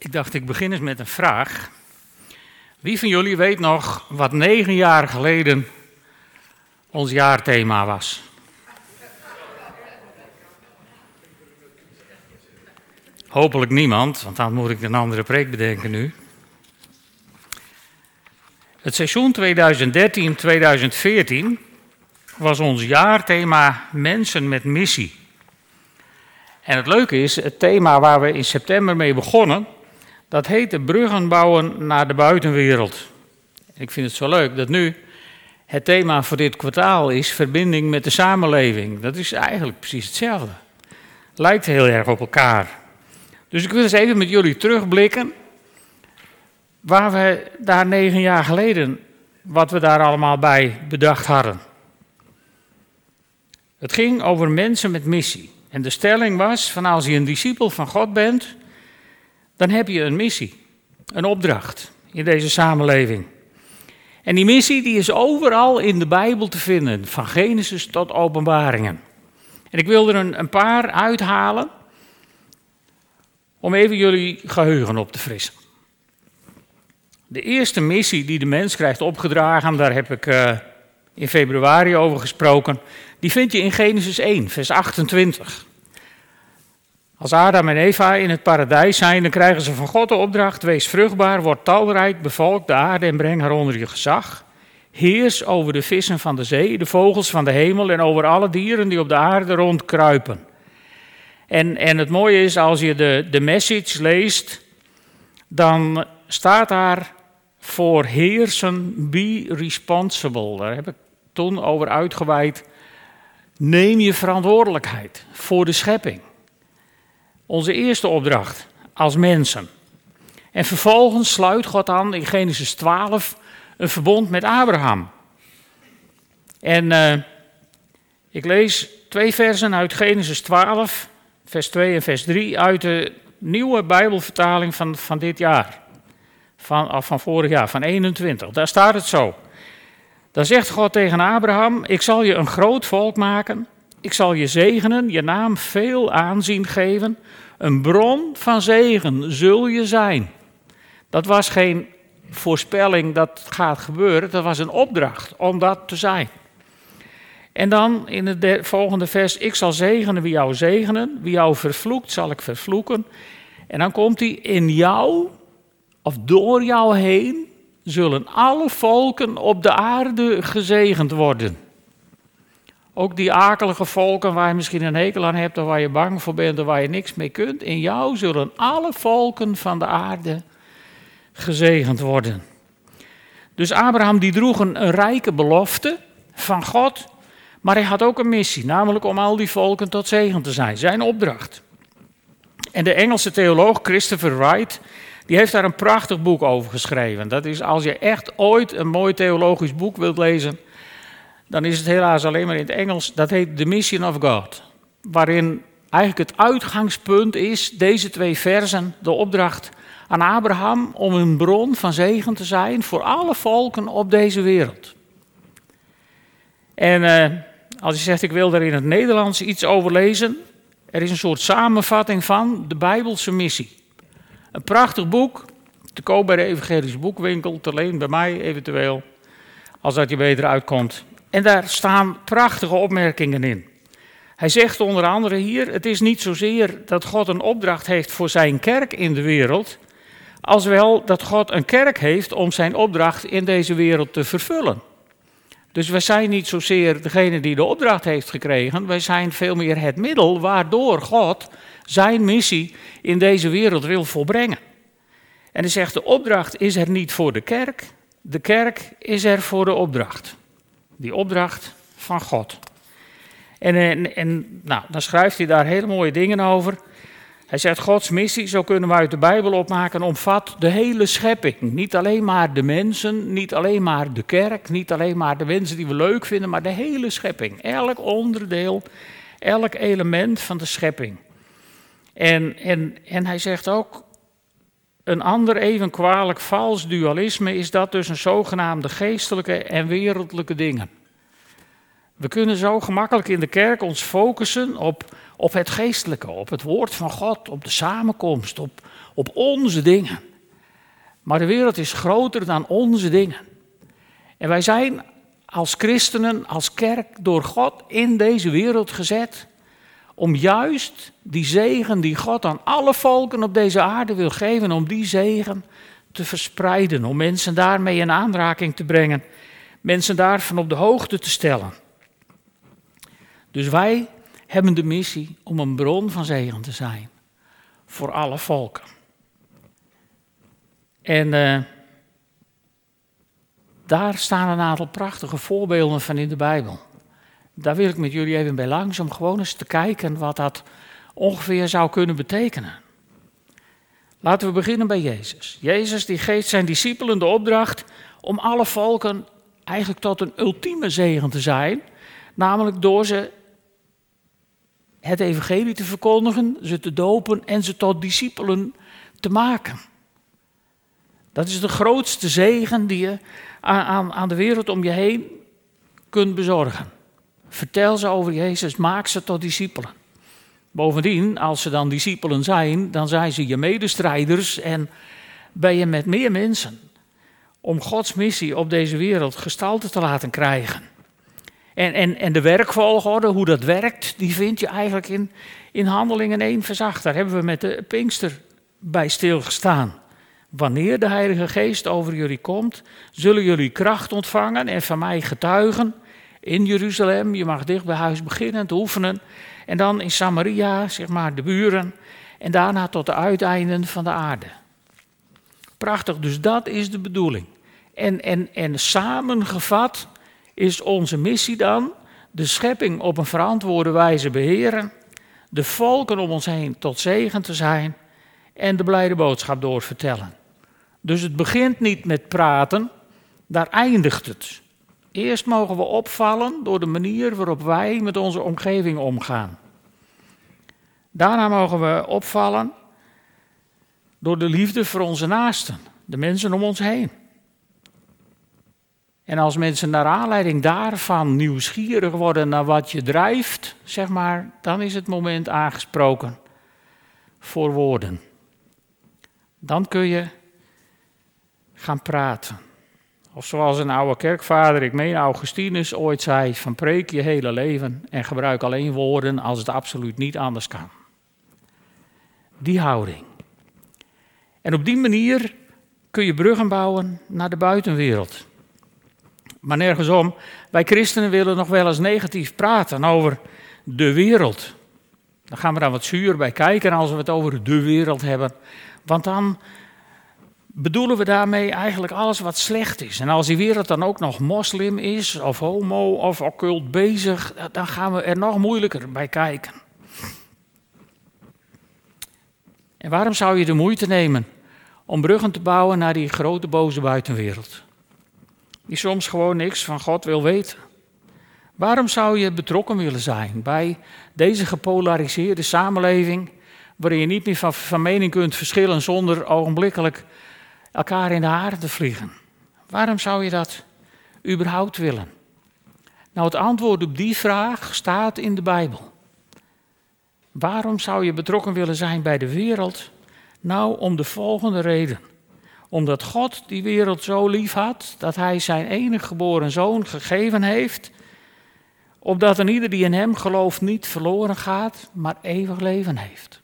Ik dacht, ik begin eens met een vraag. Wie van jullie weet nog wat negen jaar geleden ons jaarthema was? Hopelijk niemand, want dan moet ik een andere preek bedenken nu. Het seizoen 2013-2014 was ons jaarthema Mensen met missie. En het leuke is, het thema waar we in september mee begonnen, dat heette Bruggen bouwen naar de buitenwereld. Ik vind het zo leuk dat nu het thema voor dit kwartaal is verbinding met de samenleving. Dat is eigenlijk precies hetzelfde. Lijkt heel erg op elkaar. Dus ik wil eens even met jullie terugblikken waar we daar negen jaar geleden, wat we daar allemaal bij bedacht hadden. Het ging over mensen met missie. En de stelling was: van als je een discipel van God bent, dan heb je een missie, een opdracht in deze samenleving. En die missie die is overal in de Bijbel te vinden, van Genesis tot Openbaringen. En ik wil er een, een paar uithalen om even jullie geheugen op te frissen. De eerste missie die de mens krijgt opgedragen, daar heb ik uh, in februari over gesproken, die vind je in Genesis 1, vers 28. Als Adam en Eva in het paradijs zijn, dan krijgen ze van God de opdracht: wees vruchtbaar, word talrijk, bevolk de aarde en breng haar onder je gezag. Heers over de vissen van de zee, de vogels van de hemel en over alle dieren die op de aarde rondkruipen. En, en het mooie is, als je de, de message leest, dan staat daar voor heersen, be responsible. Daar heb ik toen over uitgeweid. Neem je verantwoordelijkheid voor de schepping. Onze eerste opdracht als mensen. En vervolgens sluit God aan in Genesis 12 een verbond met Abraham. En uh, ik lees twee versen uit Genesis 12, vers 2 en vers 3 uit de nieuwe Bijbelvertaling van, van dit jaar. Van, of van vorig jaar, van 21. Daar staat het zo. Dan zegt God tegen Abraham: Ik zal je een groot volk maken. Ik zal je zegenen, je naam veel aanzien geven. Een bron van zegen zul je zijn. Dat was geen voorspelling dat gaat gebeuren, dat was een opdracht om dat te zijn. En dan in het volgende vers: Ik zal zegenen wie jou zegenen, wie jou vervloekt, zal ik vervloeken. En dan komt hij: In jou, of door jou heen, zullen alle volken op de aarde gezegend worden. Ook die akelige volken waar je misschien een hekel aan hebt, of waar je bang voor bent, of waar je niks mee kunt. In jou zullen alle volken van de aarde gezegend worden. Dus Abraham die droeg een, een rijke belofte van God, maar hij had ook een missie, namelijk om al die volken tot zegen te zijn. Zijn opdracht. En de Engelse theoloog Christopher Wright, die heeft daar een prachtig boek over geschreven. Dat is als je echt ooit een mooi theologisch boek wilt lezen, dan is het helaas alleen maar in het Engels. Dat heet The Mission of God. Waarin eigenlijk het uitgangspunt is, deze twee versen, de opdracht aan Abraham om een bron van zegen te zijn voor alle volken op deze wereld. En uh, als je zegt, ik wil daar in het Nederlands iets over lezen, er is een soort samenvatting van de Bijbelse missie. Een prachtig boek, te koop bij de Evangelische Boekwinkel, te leen bij mij eventueel, als dat je beter uitkomt. En daar staan prachtige opmerkingen in. Hij zegt onder andere hier: Het is niet zozeer dat God een opdracht heeft voor zijn kerk in de wereld, als wel dat God een kerk heeft om zijn opdracht in deze wereld te vervullen. Dus wij zijn niet zozeer degene die de opdracht heeft gekregen, wij zijn veel meer het middel waardoor God zijn missie in deze wereld wil volbrengen. En hij zegt: De opdracht is er niet voor de kerk, de kerk is er voor de opdracht die opdracht van God. En, en, en nou, dan schrijft hij daar hele mooie dingen over. Hij zegt, Gods missie, zo kunnen we uit de Bijbel opmaken, omvat de hele schepping. Niet alleen maar de mensen, niet alleen maar de kerk, niet alleen maar de mensen die we leuk vinden, maar de hele schepping. Elk onderdeel, elk element van de schepping. En, en, en hij zegt ook, een ander even kwalijk vals dualisme is dat tussen zogenaamde geestelijke en wereldlijke dingen. We kunnen zo gemakkelijk in de kerk ons focussen op, op het geestelijke, op het woord van God, op de samenkomst, op, op onze dingen. Maar de wereld is groter dan onze dingen. En wij zijn als christenen, als kerk, door God in deze wereld gezet om juist die zegen die God aan alle volken op deze aarde wil geven, om die zegen te verspreiden, om mensen daarmee in aanraking te brengen, mensen daarvan op de hoogte te stellen. Dus wij hebben de missie om een bron van zegen te zijn voor alle volken. En uh, daar staan een aantal prachtige voorbeelden van in de Bijbel. Daar wil ik met jullie even bij langs om gewoon eens te kijken wat dat ongeveer zou kunnen betekenen. Laten we beginnen bij Jezus. Jezus die geeft zijn discipelen de opdracht om alle volken eigenlijk tot een ultieme zegen te zijn, namelijk door ze het evangelie te verkondigen, ze te dopen en ze tot discipelen te maken. Dat is de grootste zegen die je aan, aan de wereld om je heen kunt bezorgen. Vertel ze over Jezus, maak ze tot discipelen. Bovendien, als ze dan discipelen zijn, dan zijn ze je medestrijders en ben je met meer mensen om Gods missie op deze wereld gestalte te laten krijgen. En, en, en de werkvolgorde, hoe dat werkt, die vind je eigenlijk in, in Handelingen 1 vers 8. Daar hebben we met de Pinkster bij stilgestaan. Wanneer de Heilige Geest over jullie komt, zullen jullie kracht ontvangen en van mij getuigen in Jeruzalem. Je mag dicht bij huis beginnen te oefenen. En dan in Samaria, zeg maar, de buren. En daarna tot de uiteinden van de aarde. Prachtig, dus dat is de bedoeling. En, en, en samengevat is onze missie dan de schepping op een verantwoorde wijze beheren, de volken om ons heen tot zegen te zijn en de blijde boodschap doorvertellen. Dus het begint niet met praten, daar eindigt het. Eerst mogen we opvallen door de manier waarop wij met onze omgeving omgaan. Daarna mogen we opvallen door de liefde voor onze naasten, de mensen om ons heen. En als mensen naar aanleiding daarvan nieuwsgierig worden naar wat je drijft, zeg maar, dan is het moment aangesproken voor woorden. Dan kun je gaan praten. Of zoals een oude kerkvader, ik meen Augustinus, ooit zei: van preek je hele leven en gebruik alleen woorden als het absoluut niet anders kan. Die houding. En op die manier kun je bruggen bouwen naar de buitenwereld. Maar nergens om. Wij christenen willen nog wel eens negatief praten over de wereld. Dan gaan we daar wat zuur bij kijken als we het over de wereld hebben. Want dan bedoelen we daarmee eigenlijk alles wat slecht is. En als die wereld dan ook nog moslim is, of homo, of occult bezig, dan gaan we er nog moeilijker bij kijken. En waarom zou je de moeite nemen om bruggen te bouwen naar die grote boze buitenwereld? Die soms gewoon niks van God wil weten. Waarom zou je betrokken willen zijn bij deze gepolariseerde samenleving, waarin je niet meer van, van mening kunt verschillen zonder ogenblikkelijk elkaar in de te vliegen. Waarom zou je dat überhaupt willen? Nou, het antwoord op die vraag staat in de Bijbel. Waarom zou je betrokken willen zijn bij de wereld? Nou, om de volgende reden. Omdat God die wereld zo lief had dat hij zijn enige geboren zoon gegeven heeft, opdat een ieder die in hem gelooft niet verloren gaat, maar eeuwig leven heeft.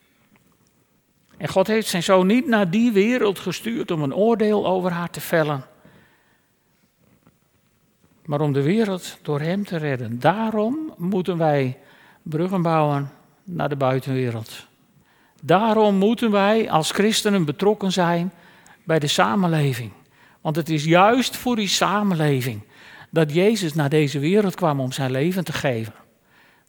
En God heeft zijn zoon niet naar die wereld gestuurd om een oordeel over haar te vellen, maar om de wereld door hem te redden. Daarom moeten wij bruggen bouwen naar de buitenwereld. Daarom moeten wij als christenen betrokken zijn bij de samenleving. Want het is juist voor die samenleving dat Jezus naar deze wereld kwam om zijn leven te geven.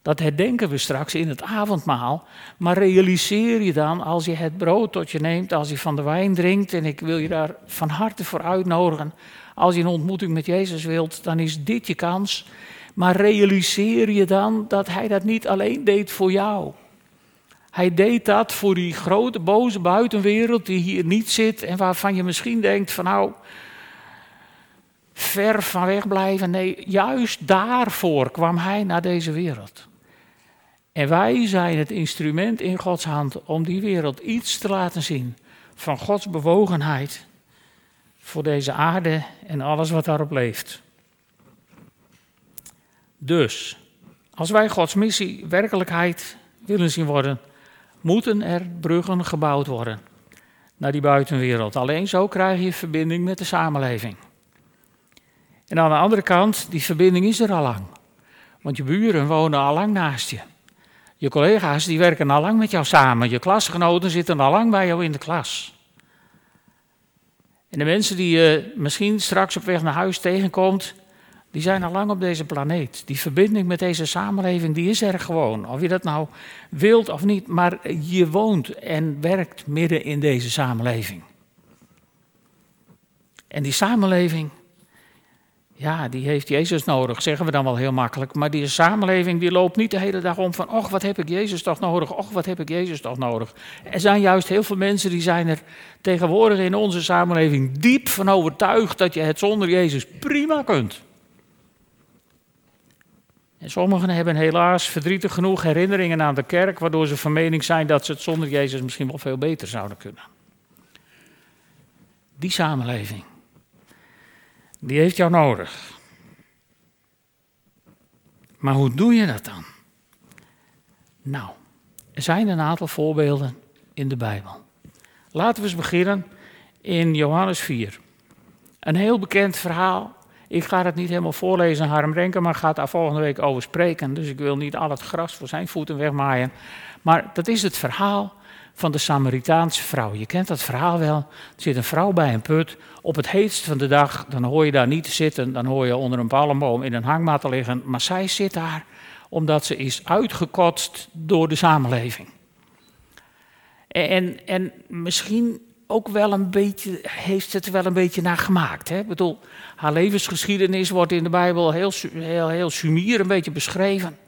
Dat herdenken we straks in het avondmaal. Maar realiseer je dan, als je het brood tot je neemt, als je van de wijn drinkt, en ik wil je daar van harte voor uitnodigen, als je een ontmoeting met Jezus wilt, dan is dit je kans. Maar realiseer je dan dat Hij dat niet alleen deed voor jou. Hij deed dat voor die grote boze buitenwereld die hier niet zit en waarvan je misschien denkt van nou, ver van weg blijven. Nee, juist daarvoor kwam hij naar deze wereld. En wij zijn het instrument in Gods hand om die wereld iets te laten zien van Gods bewogenheid voor deze aarde en alles wat daarop leeft. Dus, als wij Gods missie werkelijkheid willen zien worden, moeten er bruggen gebouwd worden naar die buitenwereld. Alleen zo krijg je verbinding met de samenleving. En aan de andere kant, die verbinding is er al lang. Want je buren wonen al lang naast je. Je collega's die werken al lang met jou samen. Je klasgenoten zitten al lang bij jou in de klas. En de mensen die je misschien straks op weg naar huis tegenkomt, die zijn al lang op deze planeet. Die verbinding met deze samenleving, die is er gewoon. Of je dat nou wilt of niet, maar je woont en werkt midden in deze samenleving. En die samenleving, ja, die heeft Jezus nodig, zeggen we dan wel heel makkelijk. Maar die samenleving die loopt niet de hele dag om van, och, wat heb ik Jezus toch nodig, och, wat heb ik Jezus toch nodig. Er zijn juist heel veel mensen die zijn er tegenwoordig in onze samenleving diep van overtuigd dat je het zonder Jezus prima kunt. En sommigen hebben helaas verdrietig genoeg herinneringen aan de kerk, waardoor ze van mening zijn dat ze het zonder Jezus misschien wel veel beter zouden kunnen. Die samenleving, die heeft jou nodig. Maar hoe doe je dat dan? Nou, er zijn een aantal voorbeelden in de Bijbel. Laten we eens beginnen in Johannes 4. Een heel bekend verhaal ik ga het niet helemaal voorlezen, Harm Renken, maar gaat daar volgende week over spreken. Dus ik wil niet al het gras voor zijn voeten wegmaaien. Maar dat is het verhaal van de Samaritaanse vrouw. Je kent dat verhaal wel. Er zit een vrouw bij een put. Op het heetst van de dag, dan hoor je daar niet te zitten. Dan hoor je onder een palmboom in een hangmat te liggen. Maar zij zit daar omdat ze is uitgekotst door de samenleving. En, en misschien ook wel een beetje, heeft het wel een beetje naar gemaakt. Hè? Ik bedoel, haar levensgeschiedenis wordt in de Bijbel heel, heel, heel sumier een beetje beschreven.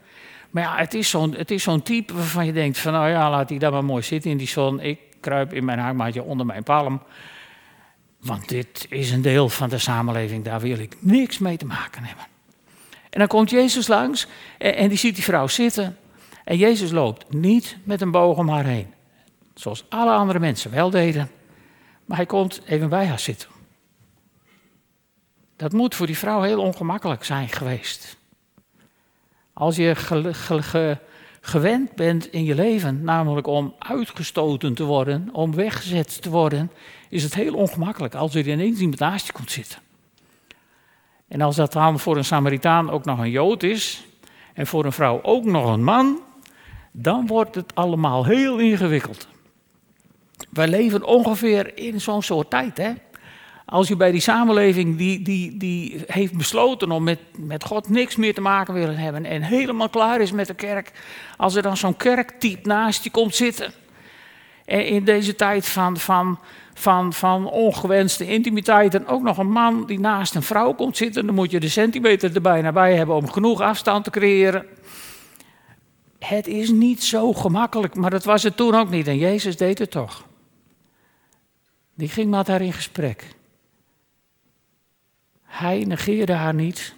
Maar ja, het is zo'n type waarvan je denkt van, nou ja, laat die daar maar mooi zitten in die zon. Ik kruip in mijn hangmaatje onder mijn palm. Want dit is een deel van de samenleving, daar wil ik niks mee te maken hebben. En dan komt Jezus langs en, en die ziet die vrouw zitten. En Jezus loopt niet met een boog om haar heen. Zoals alle andere mensen wel deden. Maar hij komt even bij haar zitten. Dat moet voor die vrouw heel ongemakkelijk zijn geweest. Als je gewend bent in je leven, namelijk om uitgestoten te worden, om weggezet te worden, is het heel ongemakkelijk als er ineens iemand naast je komt zitten. En als dat dan voor een Samaritaan ook nog een Jood is, en voor een vrouw ook nog een man, dan wordt het allemaal heel ingewikkeld. Wij leven ongeveer in zo'n soort tijd. Hè? Als je bij die samenleving die, die, die heeft besloten om met, met God niks meer te maken willen hebben en helemaal klaar is met de kerk, als er dan zo'n kerktype naast je komt zitten. En in deze tijd van, van, van, van ongewenste intimiteit en ook nog een man die naast een vrouw komt zitten, dan moet je de centimeter er bijna bij hebben om genoeg afstand te creëren. Het is niet zo gemakkelijk, maar dat was het toen ook niet en Jezus deed het toch. Die ging met haar in gesprek. Hij negeerde haar niet.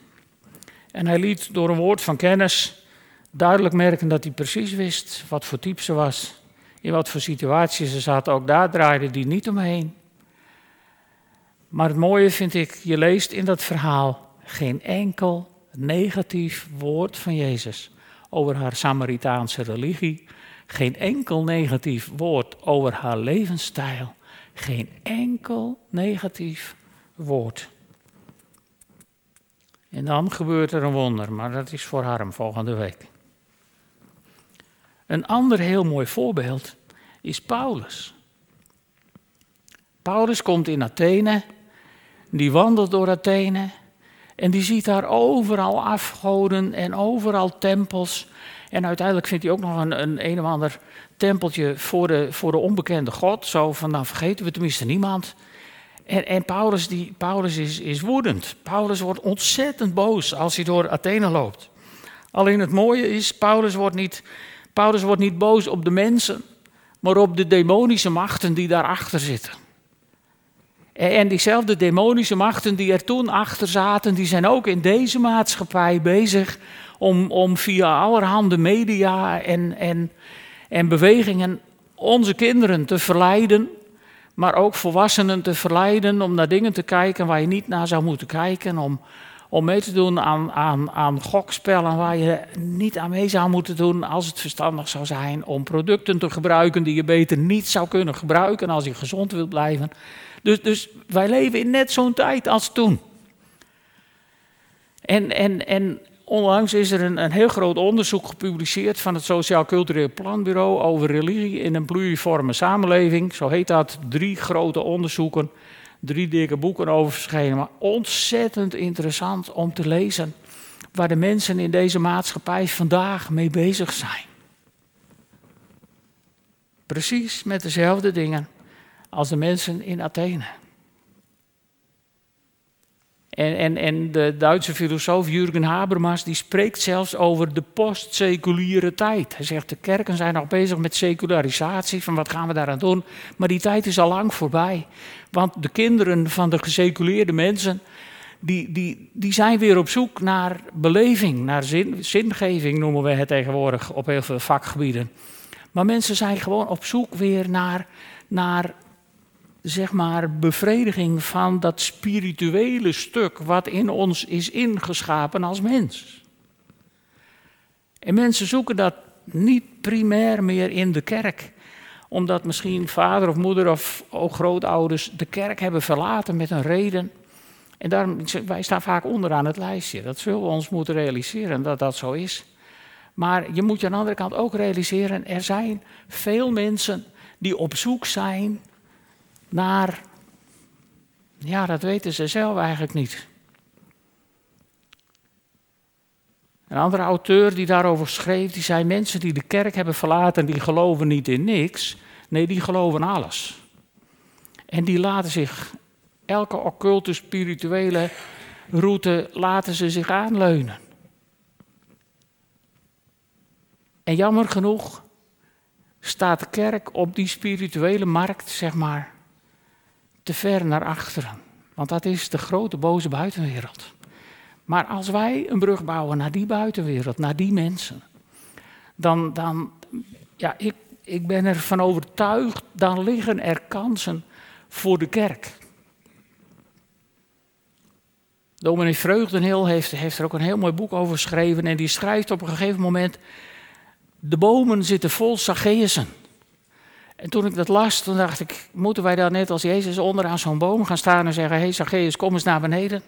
En hij liet door een woord van kennis duidelijk merken dat hij precies wist wat voor type ze was. In wat voor situatie ze zat. Ook daar draaide hij niet omheen. Maar het mooie vind ik, je leest in dat verhaal geen enkel negatief woord van Jezus over haar Samaritaanse religie. Geen enkel negatief woord over haar levensstijl. Geen enkel negatief woord. En dan gebeurt er een wonder, maar dat is voor Harm volgende week. Een ander heel mooi voorbeeld is Paulus. Paulus komt in Athene, die wandelt door Athene en die ziet daar overal afgoden en overal tempels. En uiteindelijk vindt hij ook nog een, een, of ander tempeltje voor de, voor de onbekende God. Zo van, nou vergeten we tenminste niemand. En, Paulus, die, Paulus is, is woedend. Paulus wordt ontzettend boos als hij door Athene loopt. Alleen het mooie is, Paulus wordt niet, Paulus wordt niet boos op de mensen, maar op de demonische machten die daarachter zitten. En diezelfde demonische machten die er toen achter zaten, die zijn ook in deze maatschappij bezig om, om via allerhande media en, en, en bewegingen onze kinderen te verleiden, maar ook volwassenen te verleiden om naar dingen te kijken waar je niet naar zou moeten kijken, om, om mee te doen aan, aan, aan gokspellen waar je niet aan mee zou moeten doen als het verstandig zou zijn, om producten te gebruiken die je beter niet zou kunnen gebruiken als je gezond wilt blijven. Dus, dus wij leven in net zo'n tijd als toen. En, en, en onlangs is er een, een heel groot onderzoek gepubliceerd van het Sociaal Cultureel Planbureau over religie in een pluriforme samenleving. Zo heet dat, drie grote onderzoeken, drie dikke boeken over verschenen. Maar ontzettend interessant om te lezen waar de mensen in deze maatschappij vandaag mee bezig zijn. Precies met dezelfde dingen als de mensen in Athene. En, en, en de Duitse filosoof Jürgen Habermas die spreekt zelfs over de postseculiere tijd. Hij zegt de kerken zijn nog bezig met secularisatie, van wat gaan we daaraan doen. Maar die tijd is al lang voorbij. Want de kinderen van de geseculeerde mensen, die, die, die zijn weer op zoek naar beleving, naar zin, zingeving noemen we het tegenwoordig op heel veel vakgebieden. Maar mensen zijn gewoon op zoek weer naar, naar zeg maar, bevrediging van dat spirituele stuk wat in ons is ingeschapen als mens. En mensen zoeken dat niet primair meer in de kerk, omdat misschien vader of moeder of grootouders de kerk hebben verlaten met een reden. En daarom, wij staan vaak onderaan het lijstje. Dat zullen we ons moeten realiseren dat dat zo is. Maar je moet je aan de andere kant ook realiseren, er zijn veel mensen die op zoek zijn naar, ja, dat weten ze zelf eigenlijk niet. Een andere auteur die daarover schreef, die zei: Mensen die de kerk hebben verlaten, die geloven niet in niks. Nee, die geloven alles. En die laten zich, elke occulte spirituele route, laten ze zich aanleunen. En jammer genoeg staat de kerk op die spirituele markt, zeg maar, te ver naar achteren. Want dat is de grote boze buitenwereld. Maar als wij een brug bouwen naar die buitenwereld, naar die mensen, dan, dan ja, ik, ik ben ervan overtuigd, dan liggen er kansen voor de kerk. Dominee Vreugdenhil heeft, heeft er ook een heel mooi boek over geschreven en die schrijft op een gegeven moment, de bomen zitten vol Zacchaeusen. En toen ik dat las, toen dacht ik, moeten wij dan net als Jezus onderaan zo'n boom gaan staan en zeggen, hé Zacchaeus, kom eens naar beneden.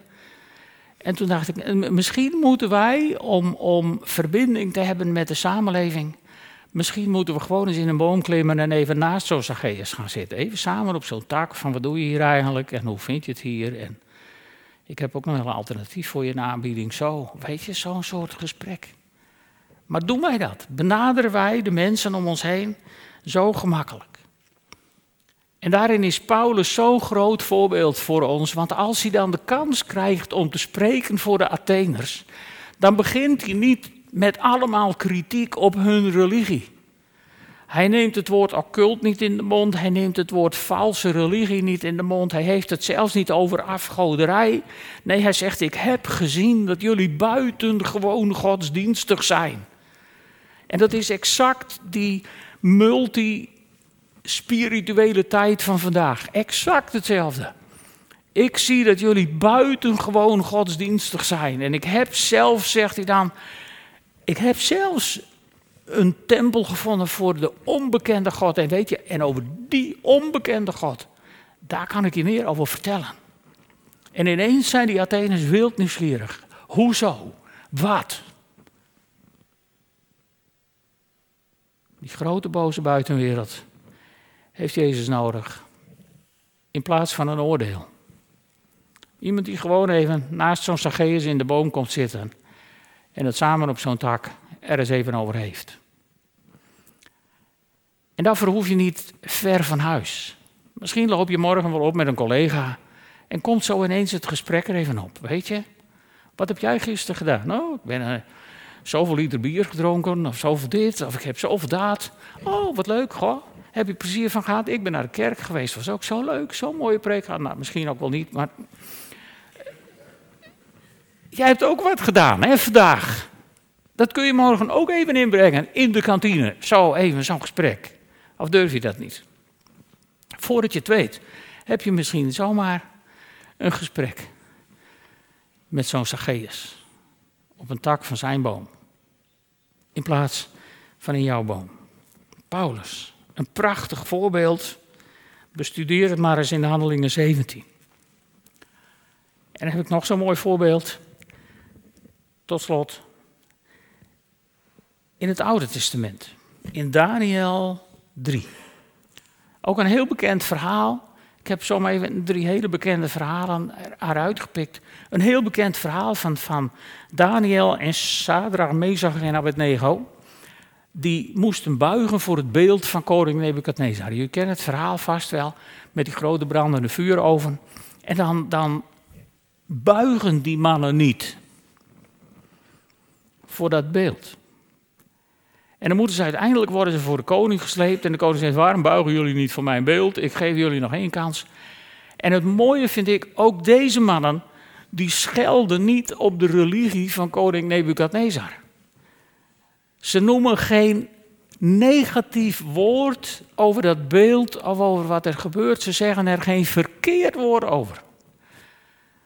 En toen dacht ik, misschien moeten wij, om, om verbinding te hebben met de samenleving, misschien moeten we gewoon eens in een boom klimmen en even naast zo'n Zacchaeus gaan zitten. Even samen op zo'n tak van wat doe je hier eigenlijk en hoe vind je het hier? En ik heb ook nog een alternatief voor je in aanbieding. Zo, weet je, zo'n soort gesprek. Maar doen wij dat? Benaderen wij de mensen om ons heen zo gemakkelijk. En daarin is Paulus zo'n groot voorbeeld voor ons, want als hij dan de kans krijgt om te spreken voor de Atheners, dan begint hij niet met allemaal kritiek op hun religie. Hij neemt het woord occult niet in de mond, hij neemt het woord valse religie niet in de mond, hij heeft het zelfs niet over afgoderij. Nee, hij zegt, ik heb gezien dat jullie buitengewoon godsdienstig zijn. En dat is exact die multi-spirituele tijd van vandaag. Exact hetzelfde. Ik zie dat jullie buitengewoon godsdienstig zijn. En ik heb zelf, zegt hij dan, ik heb zelfs een tempel gevonden voor de onbekende God. En weet je, en over die onbekende God, daar kan ik je meer over vertellen. En ineens zijn die Atheners wild nieuwsgierig. Hoezo? Wat? Die grote boze buitenwereld heeft Jezus nodig. In plaats van een oordeel. Iemand die gewoon even naast zo'n Zacchaeus in de boom komt zitten. En het samen op zo'n tak er eens even over heeft. En daarvoor hoef je niet ver van huis. Misschien loop je morgen wel op met een collega. En komt zo ineens het gesprek er even op. Weet je, wat heb jij gisteren gedaan? Nou, ik ben uh, zoveel liter bier gedronken, of zoveel dit, of ik heb zoveel dat. Oh, wat leuk, goh. Heb je plezier van gehad? Ik ben naar de kerk geweest, was ook zo leuk, zo'n mooie preek. Nou, misschien ook wel niet, maar. Jij hebt ook wat gedaan, hè, vandaag. Dat kun je morgen ook even inbrengen in de kantine. Zo even zo'n gesprek. Of durf je dat niet? Voordat je het weet, heb je misschien zomaar een gesprek met zo'n Zacchaeus op een tak van zijn boom. In plaats van in jouw boom. Paulus, een prachtig voorbeeld. Bestudeer het maar eens in de Handelingen 17. En dan heb ik nog zo'n mooi voorbeeld. Tot slot. In het Oude Testament. In Daniel 3. Ook een heel bekend verhaal. Ik heb zomaar even drie hele bekende verhalen eruit gepikt. Een heel bekend verhaal van, van Daniel en Sadra, Mezach en Abednego. Die moesten buigen voor het beeld van koning Nebukadnezar. Je kent het verhaal vast wel, met die grote brandende vuuroven. En dan, dan buigen die mannen niet voor dat beeld. En dan moeten ze uiteindelijk worden ze voor de koning gesleept. En de koning zegt: Waarom buigen jullie niet voor mijn beeld? Ik geef jullie nog één kans. En het mooie vind ik, ook deze mannen, die schelden niet op de religie van koning Nebukadnezar. Ze noemen geen negatief woord over dat beeld of over wat er gebeurt. Ze zeggen er geen verkeerd woord over.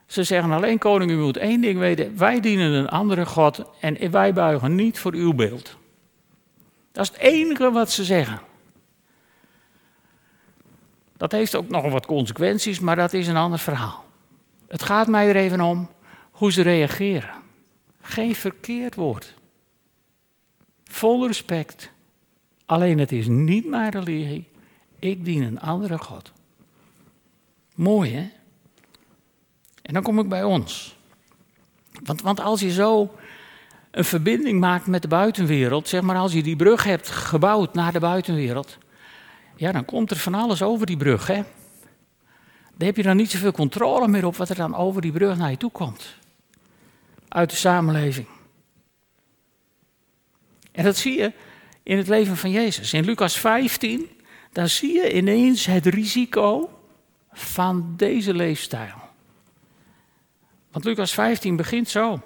Ze zeggen alleen, koning, u moet één ding weten. Wij dienen een andere God en wij buigen niet voor uw beeld. Dat is het enige wat ze zeggen. Dat heeft ook nog wat consequenties, maar dat is een ander verhaal. Het gaat mij er even om hoe ze reageren. Geen verkeerd woord. Vol respect. Alleen het is niet mijn religie. Ik dien een andere God. Mooi hè? En dan kom ik bij ons. Want, want als je zo een verbinding maakt met de buitenwereld, zeg maar als je die brug hebt gebouwd naar de buitenwereld, ja, dan komt er van alles over die brug. Hè? Dan heb je dan niet zoveel controle meer op wat er dan over die brug naar je toe komt. Uit de samenleving. En dat zie je in het leven van Jezus. In Lucas 15, dan zie je ineens het risico van deze leefstijl. Want Lucas 15 begint zo.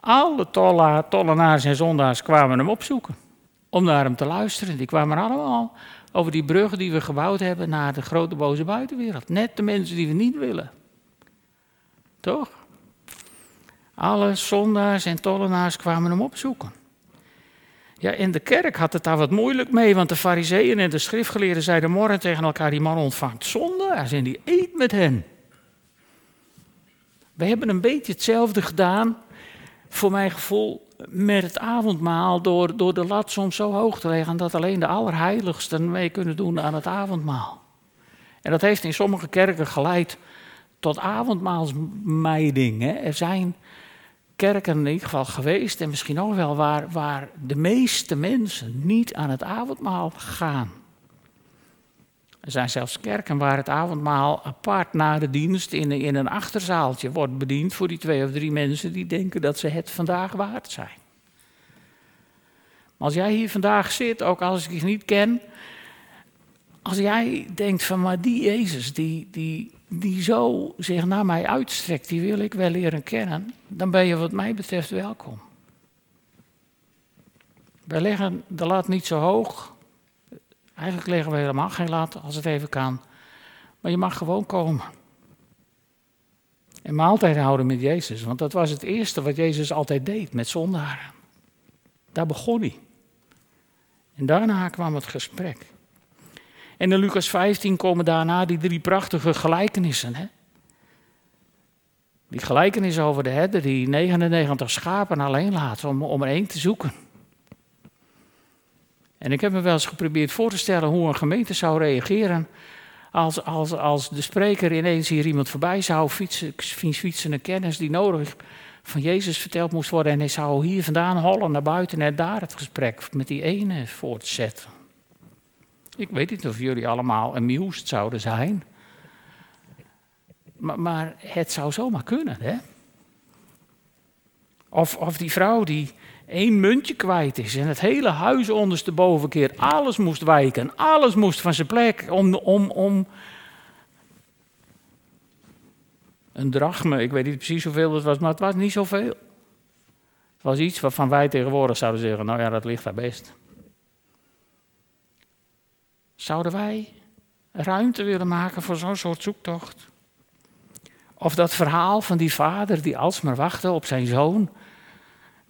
Alle tollenaars en zondaars kwamen hem opzoeken om naar hem te luisteren. Die kwamen allemaal over die bruggen die we gebouwd hebben naar de grote boze buitenwereld. Net de mensen die we niet willen. Toch? Alle zondaars en tollenaars kwamen hem opzoeken. Ja, in de kerk had het daar wat moeilijk mee, want de fariseeën en de schriftgeleerden zeiden morgen tegen elkaar, die man ontvangt zondaars en die eet met hen. We hebben een beetje hetzelfde gedaan voor mijn gevoel met het avondmaal door, door de lat soms zo hoog te leggen dat alleen de allerheiligsten mee kunnen doen aan het avondmaal. En dat heeft in sommige kerken geleid tot avondmaalsmijding. Hè. Er zijn kerken in ieder geval geweest en misschien ook wel waar, waar de meeste mensen niet aan het avondmaal gaan. Er zijn zelfs kerken waar het avondmaal apart na de dienst in, in een achterzaaltje wordt bediend voor die twee of drie mensen die denken dat ze het vandaag waard zijn. Als jij hier vandaag zit, ook als ik je niet ken, als jij denkt van maar die Jezus die, die, die zo zich naar mij uitstrekt, die wil ik wel leren kennen, dan ben je wat mij betreft welkom. Wij leggen de lat niet zo hoog Eigenlijk leggen we helemaal geen lat als het even kan. Maar je mag gewoon komen. En maaltijd houden met Jezus. Want dat was het eerste wat Jezus altijd deed met zondaren. Daar begon hij. En daarna kwam het gesprek. En in Lucas 15 komen daarna die drie prachtige gelijkenissen. Hè? Die gelijkenis over de herder die 99 schapen alleen laat om, om er één te zoeken. En ik heb me wel eens geprobeerd voor te stellen hoe een gemeente zou reageren als, als, als de spreker ineens hier iemand voorbij zou fietsen, fietsen een kennis die nodig van Jezus verteld moest worden. En hij zou hier vandaan hollen naar buiten en daar het gesprek met die ene voortzetten. Ik weet niet of jullie allemaal amused zouden zijn. Maar, maar het zou zomaar kunnen, hè? Of, of die vrouw die, één muntje kwijt is en het hele huis ondersteboven keert. Alles moest wijken, alles moest van zijn plek om, om, om een drachme, ik weet niet precies hoeveel het was, maar het was niet zoveel. Het was iets waarvan wij tegenwoordig zouden zeggen, nou ja, dat ligt daar best. Zouden wij ruimte willen maken voor zo'n soort zoektocht? Of dat verhaal van die vader die alsmaar wachtte op zijn zoon.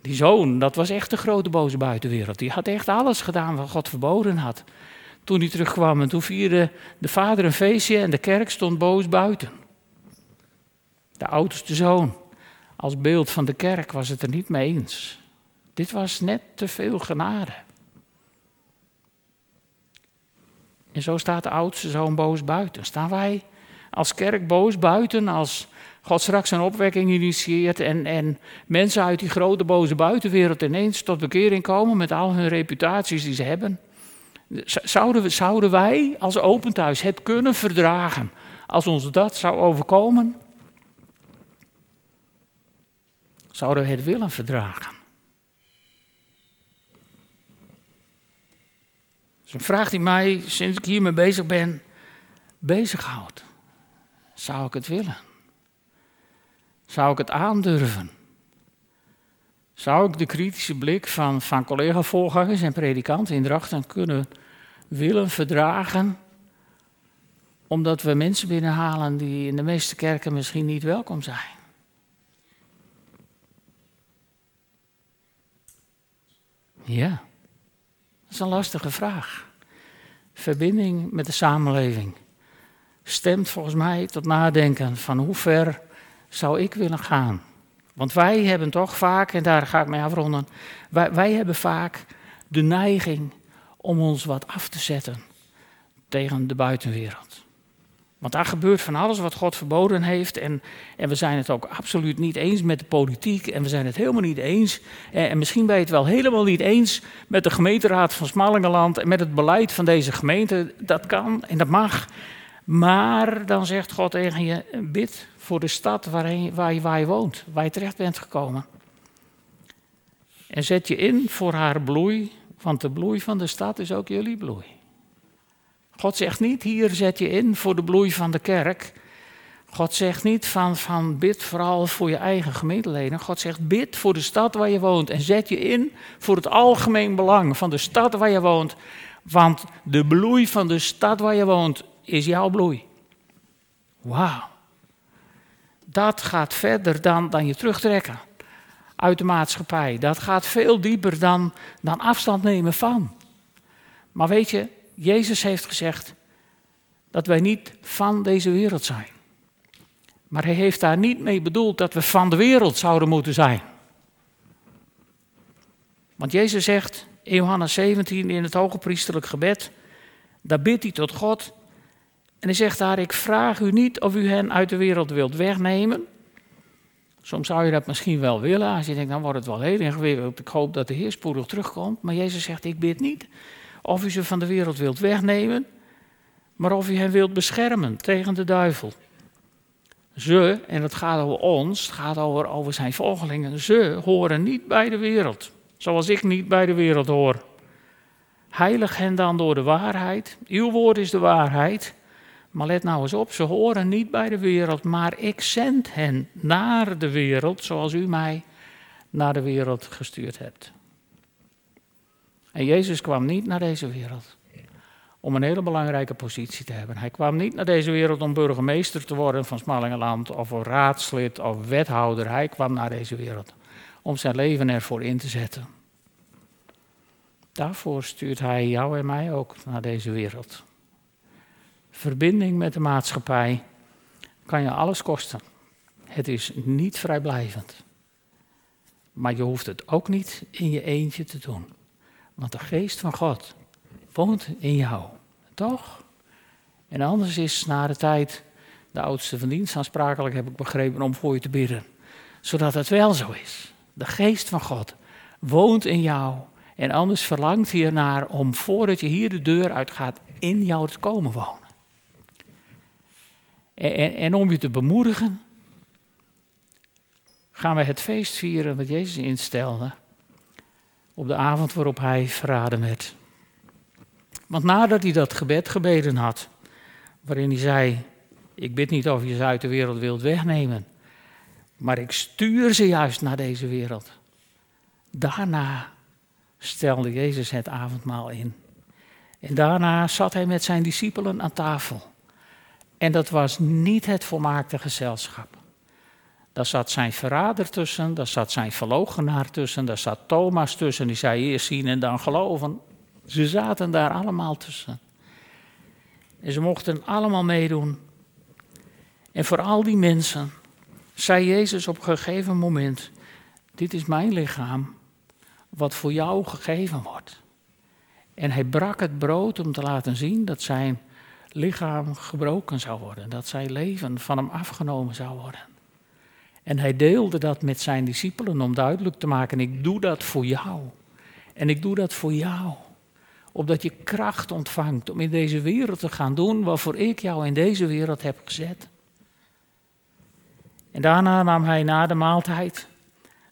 Die zoon, dat was echt de grote boze buitenwereld. Die had echt alles gedaan wat God verboden had. Toen hij terugkwam en toen vierde de vader een feestje en de kerk stond boos buiten. De oudste zoon, als beeld van de kerk, was het er niet mee eens. Dit was net te veel genade. En zo staat de oudste zoon boos buiten. Staan wij als kerk boos buiten als God straks een opwekking initieert en, en mensen uit die grote boze buitenwereld ineens tot bekering komen met al hun reputaties die ze hebben? Zouden, we, zouden wij als open thuis het kunnen verdragen als ons dat zou overkomen? Zouden we het willen verdragen? Dat is een vraag die mij, sinds ik hiermee bezig ben, bezighoudt. Zou ik het willen? Zou ik het aandurven? Zou ik de kritische blik van, van collega-voorgangers en predikanten in Drachten kunnen willen verdragen? Omdat we mensen binnenhalen die in de meeste kerken misschien niet welkom zijn. Ja, dat is een lastige vraag. Verbinding met de samenleving stemt volgens mij tot nadenken van hoe ver zou ik willen gaan. Want wij hebben toch vaak, en daar ga ik mee afronden, wij, wij hebben vaak de neiging om ons wat af te zetten tegen de buitenwereld. Want daar gebeurt van alles wat God verboden heeft. En, en we zijn het ook absoluut niet eens met de politiek. En we zijn het helemaal niet eens. En, en misschien ben je het wel helemaal niet eens met de gemeenteraad van Smallingenland. En met het beleid van deze gemeente. Dat kan en dat mag. Maar dan zegt God tegen je: bid voor de stad waar, je, waar je woont, waar je terecht bent gekomen. En zet je in voor haar bloei, want de bloei van de stad is ook jullie bloei. God zegt niet, hier zet je in voor de bloei van de kerk. God zegt niet van, van bid vooral voor je eigen gemeenteleden. God zegt bid voor de stad waar je woont en zet je in voor het algemeen belang van de stad waar je woont. Want de bloei van de stad waar je woont is jouw bloei. Wauw. Dat gaat verder dan, dan je terugtrekken uit de maatschappij. Dat gaat veel dieper dan, dan afstand nemen van. Maar weet je, Jezus heeft gezegd dat wij niet van deze wereld zijn. Maar hij heeft daar niet mee bedoeld dat we van de wereld zouden moeten zijn. Want Jezus zegt in Johannes 17 in het hoge priesterlijk gebed, daar bidt hij tot God en hij zegt daar, ik vraag u niet of u hen uit de wereld wilt wegnemen. Soms zou je dat misschien wel willen, als je denkt, dan wordt het wel heel ingewikkeld. Ik hoop dat de Heer spoedig terugkomt. Maar Jezus zegt, ik bid niet of u ze van de wereld wilt wegnemen, maar of u hen wilt beschermen tegen de duivel. Ze, en het gaat over ons, het gaat over, over zijn volgelingen, ze horen niet bij de wereld, zoals ik niet bij de wereld hoor. Heilig hen dan door de waarheid. Uw woord is de waarheid. Maar let nou eens op, ze horen niet bij de wereld, maar ik zend hen naar de wereld zoals u mij naar de wereld gestuurd hebt. En Jezus kwam niet naar deze wereld om een hele belangrijke positie te hebben. Hij kwam niet naar deze wereld om burgemeester te worden van Smallingenland of raadslid of wethouder. Hij kwam naar deze wereld om zijn leven ervoor in te zetten. Daarvoor stuurt hij jou en mij ook naar deze wereld verbinding met de maatschappij kan je alles kosten. Het is niet vrijblijvend. Maar je hoeft het ook niet in je eentje te doen. Want de geest van God woont in jou. Toch? En anders is na de tijd de oudste van dienst aansprakelijk, heb ik begrepen, om voor je te bidden. Zodat het wel zo is. De geest van God woont in jou. En anders verlangt hij ernaar om voordat je hier de deur uitgaat, in jou te komen wonen. En, en, om je te bemoedigen, gaan we het feest vieren wat Jezus instelde. op de avond waarop hij verraden werd. Want nadat hij dat gebed gebeden had, waarin hij zei: Ik bid niet of je ze uit de wereld wilt wegnemen, maar ik stuur ze juist naar deze wereld. Daarna stelde Jezus het avondmaal in. En daarna zat hij met zijn discipelen aan tafel. En dat was niet het volmaakte gezelschap. Daar zat zijn verrader tussen, daar zat zijn verloochenaar tussen, daar zat Thomas tussen, die zei eerst zien en dan geloven. Ze zaten daar allemaal tussen. En ze mochten allemaal meedoen. En voor al die mensen zei Jezus op een gegeven moment: Dit is mijn lichaam, wat voor jou gegeven wordt. En hij brak het brood om te laten zien dat zijn lichaam gebroken zou worden, dat zijn leven van hem afgenomen zou worden. En hij deelde dat met zijn discipelen om duidelijk te maken: ik doe dat voor jou. En ik doe dat voor jou. Opdat je kracht ontvangt om in deze wereld te gaan doen waarvoor ik jou in deze wereld heb gezet. En daarna nam hij na de maaltijd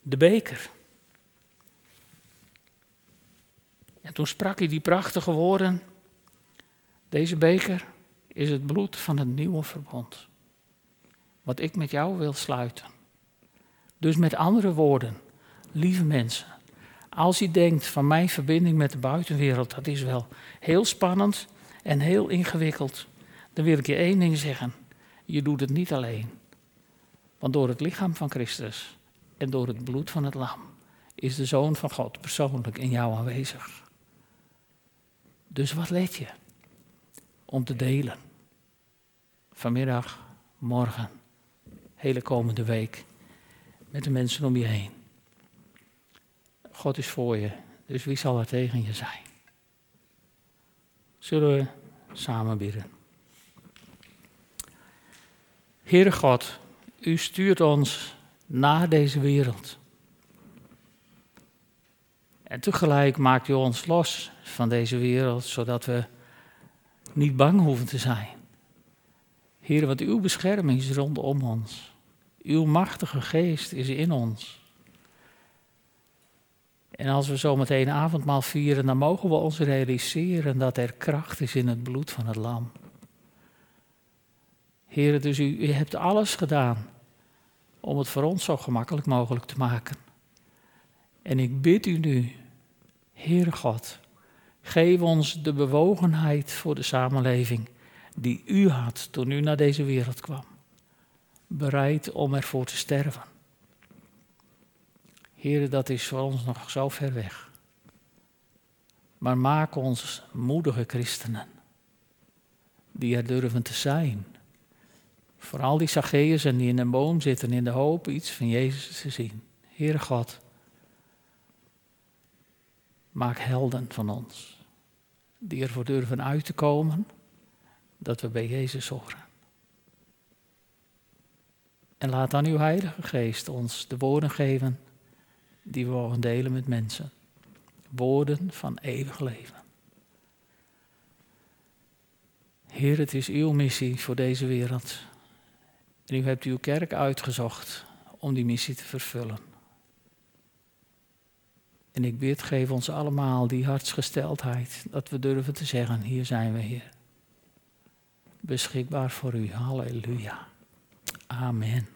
de beker. En toen sprak hij die prachtige woorden. Deze beker is het bloed van het nieuwe verbond. Wat ik met jou wil sluiten. Dus met andere woorden, lieve mensen, als je denkt van mijn verbinding met de buitenwereld, dat is wel heel spannend en heel ingewikkeld, dan wil ik je één ding zeggen. Je doet het niet alleen. Want door het lichaam van Christus en door het bloed van het lam is de Zoon van God persoonlijk in jou aanwezig. Dus wat let je? Om te delen. Vanmiddag, morgen, hele komende week. Met de mensen om je heen. God is voor je, dus wie zal er tegen je zijn? Zullen we samen bidden? Heere God, u stuurt ons naar deze wereld. En tegelijk maakt u ons los van deze wereld, zodat we niet bang hoeven te zijn. Heer, want uw bescherming is rondom ons. Uw machtige geest is in ons. En als we zo meteen avondmaal vieren, dan mogen we ons realiseren dat er kracht is in het bloed van het lam. Heer, dus u, u hebt alles gedaan om het voor ons zo gemakkelijk mogelijk te maken. En ik bid u nu, Heere God, geef ons de bewogenheid voor de samenleving die u had toen u naar deze wereld kwam. Bereid om ervoor te sterven. Heere, dat is voor ons nog zo ver weg. Maar maak ons moedige christenen, die er durven te zijn. Vooral die Zacchaeus en die in een boom zitten in de hoop iets van Jezus te zien. Heere God, maak helden van ons, die ervoor durven uit te komen dat we bij Jezus horen. En laat dan uw Heilige Geest ons de woorden geven die we mogen delen met mensen. Woorden van eeuwig leven. Heer, het is uw missie voor deze wereld. En u hebt uw kerk uitgezocht om die missie te vervullen. En ik bid, geef ons allemaal die hartsgesteldheid, dat we durven te zeggen, hier zijn we, Heer. Beschikbaar voor u, halleluja. Amen.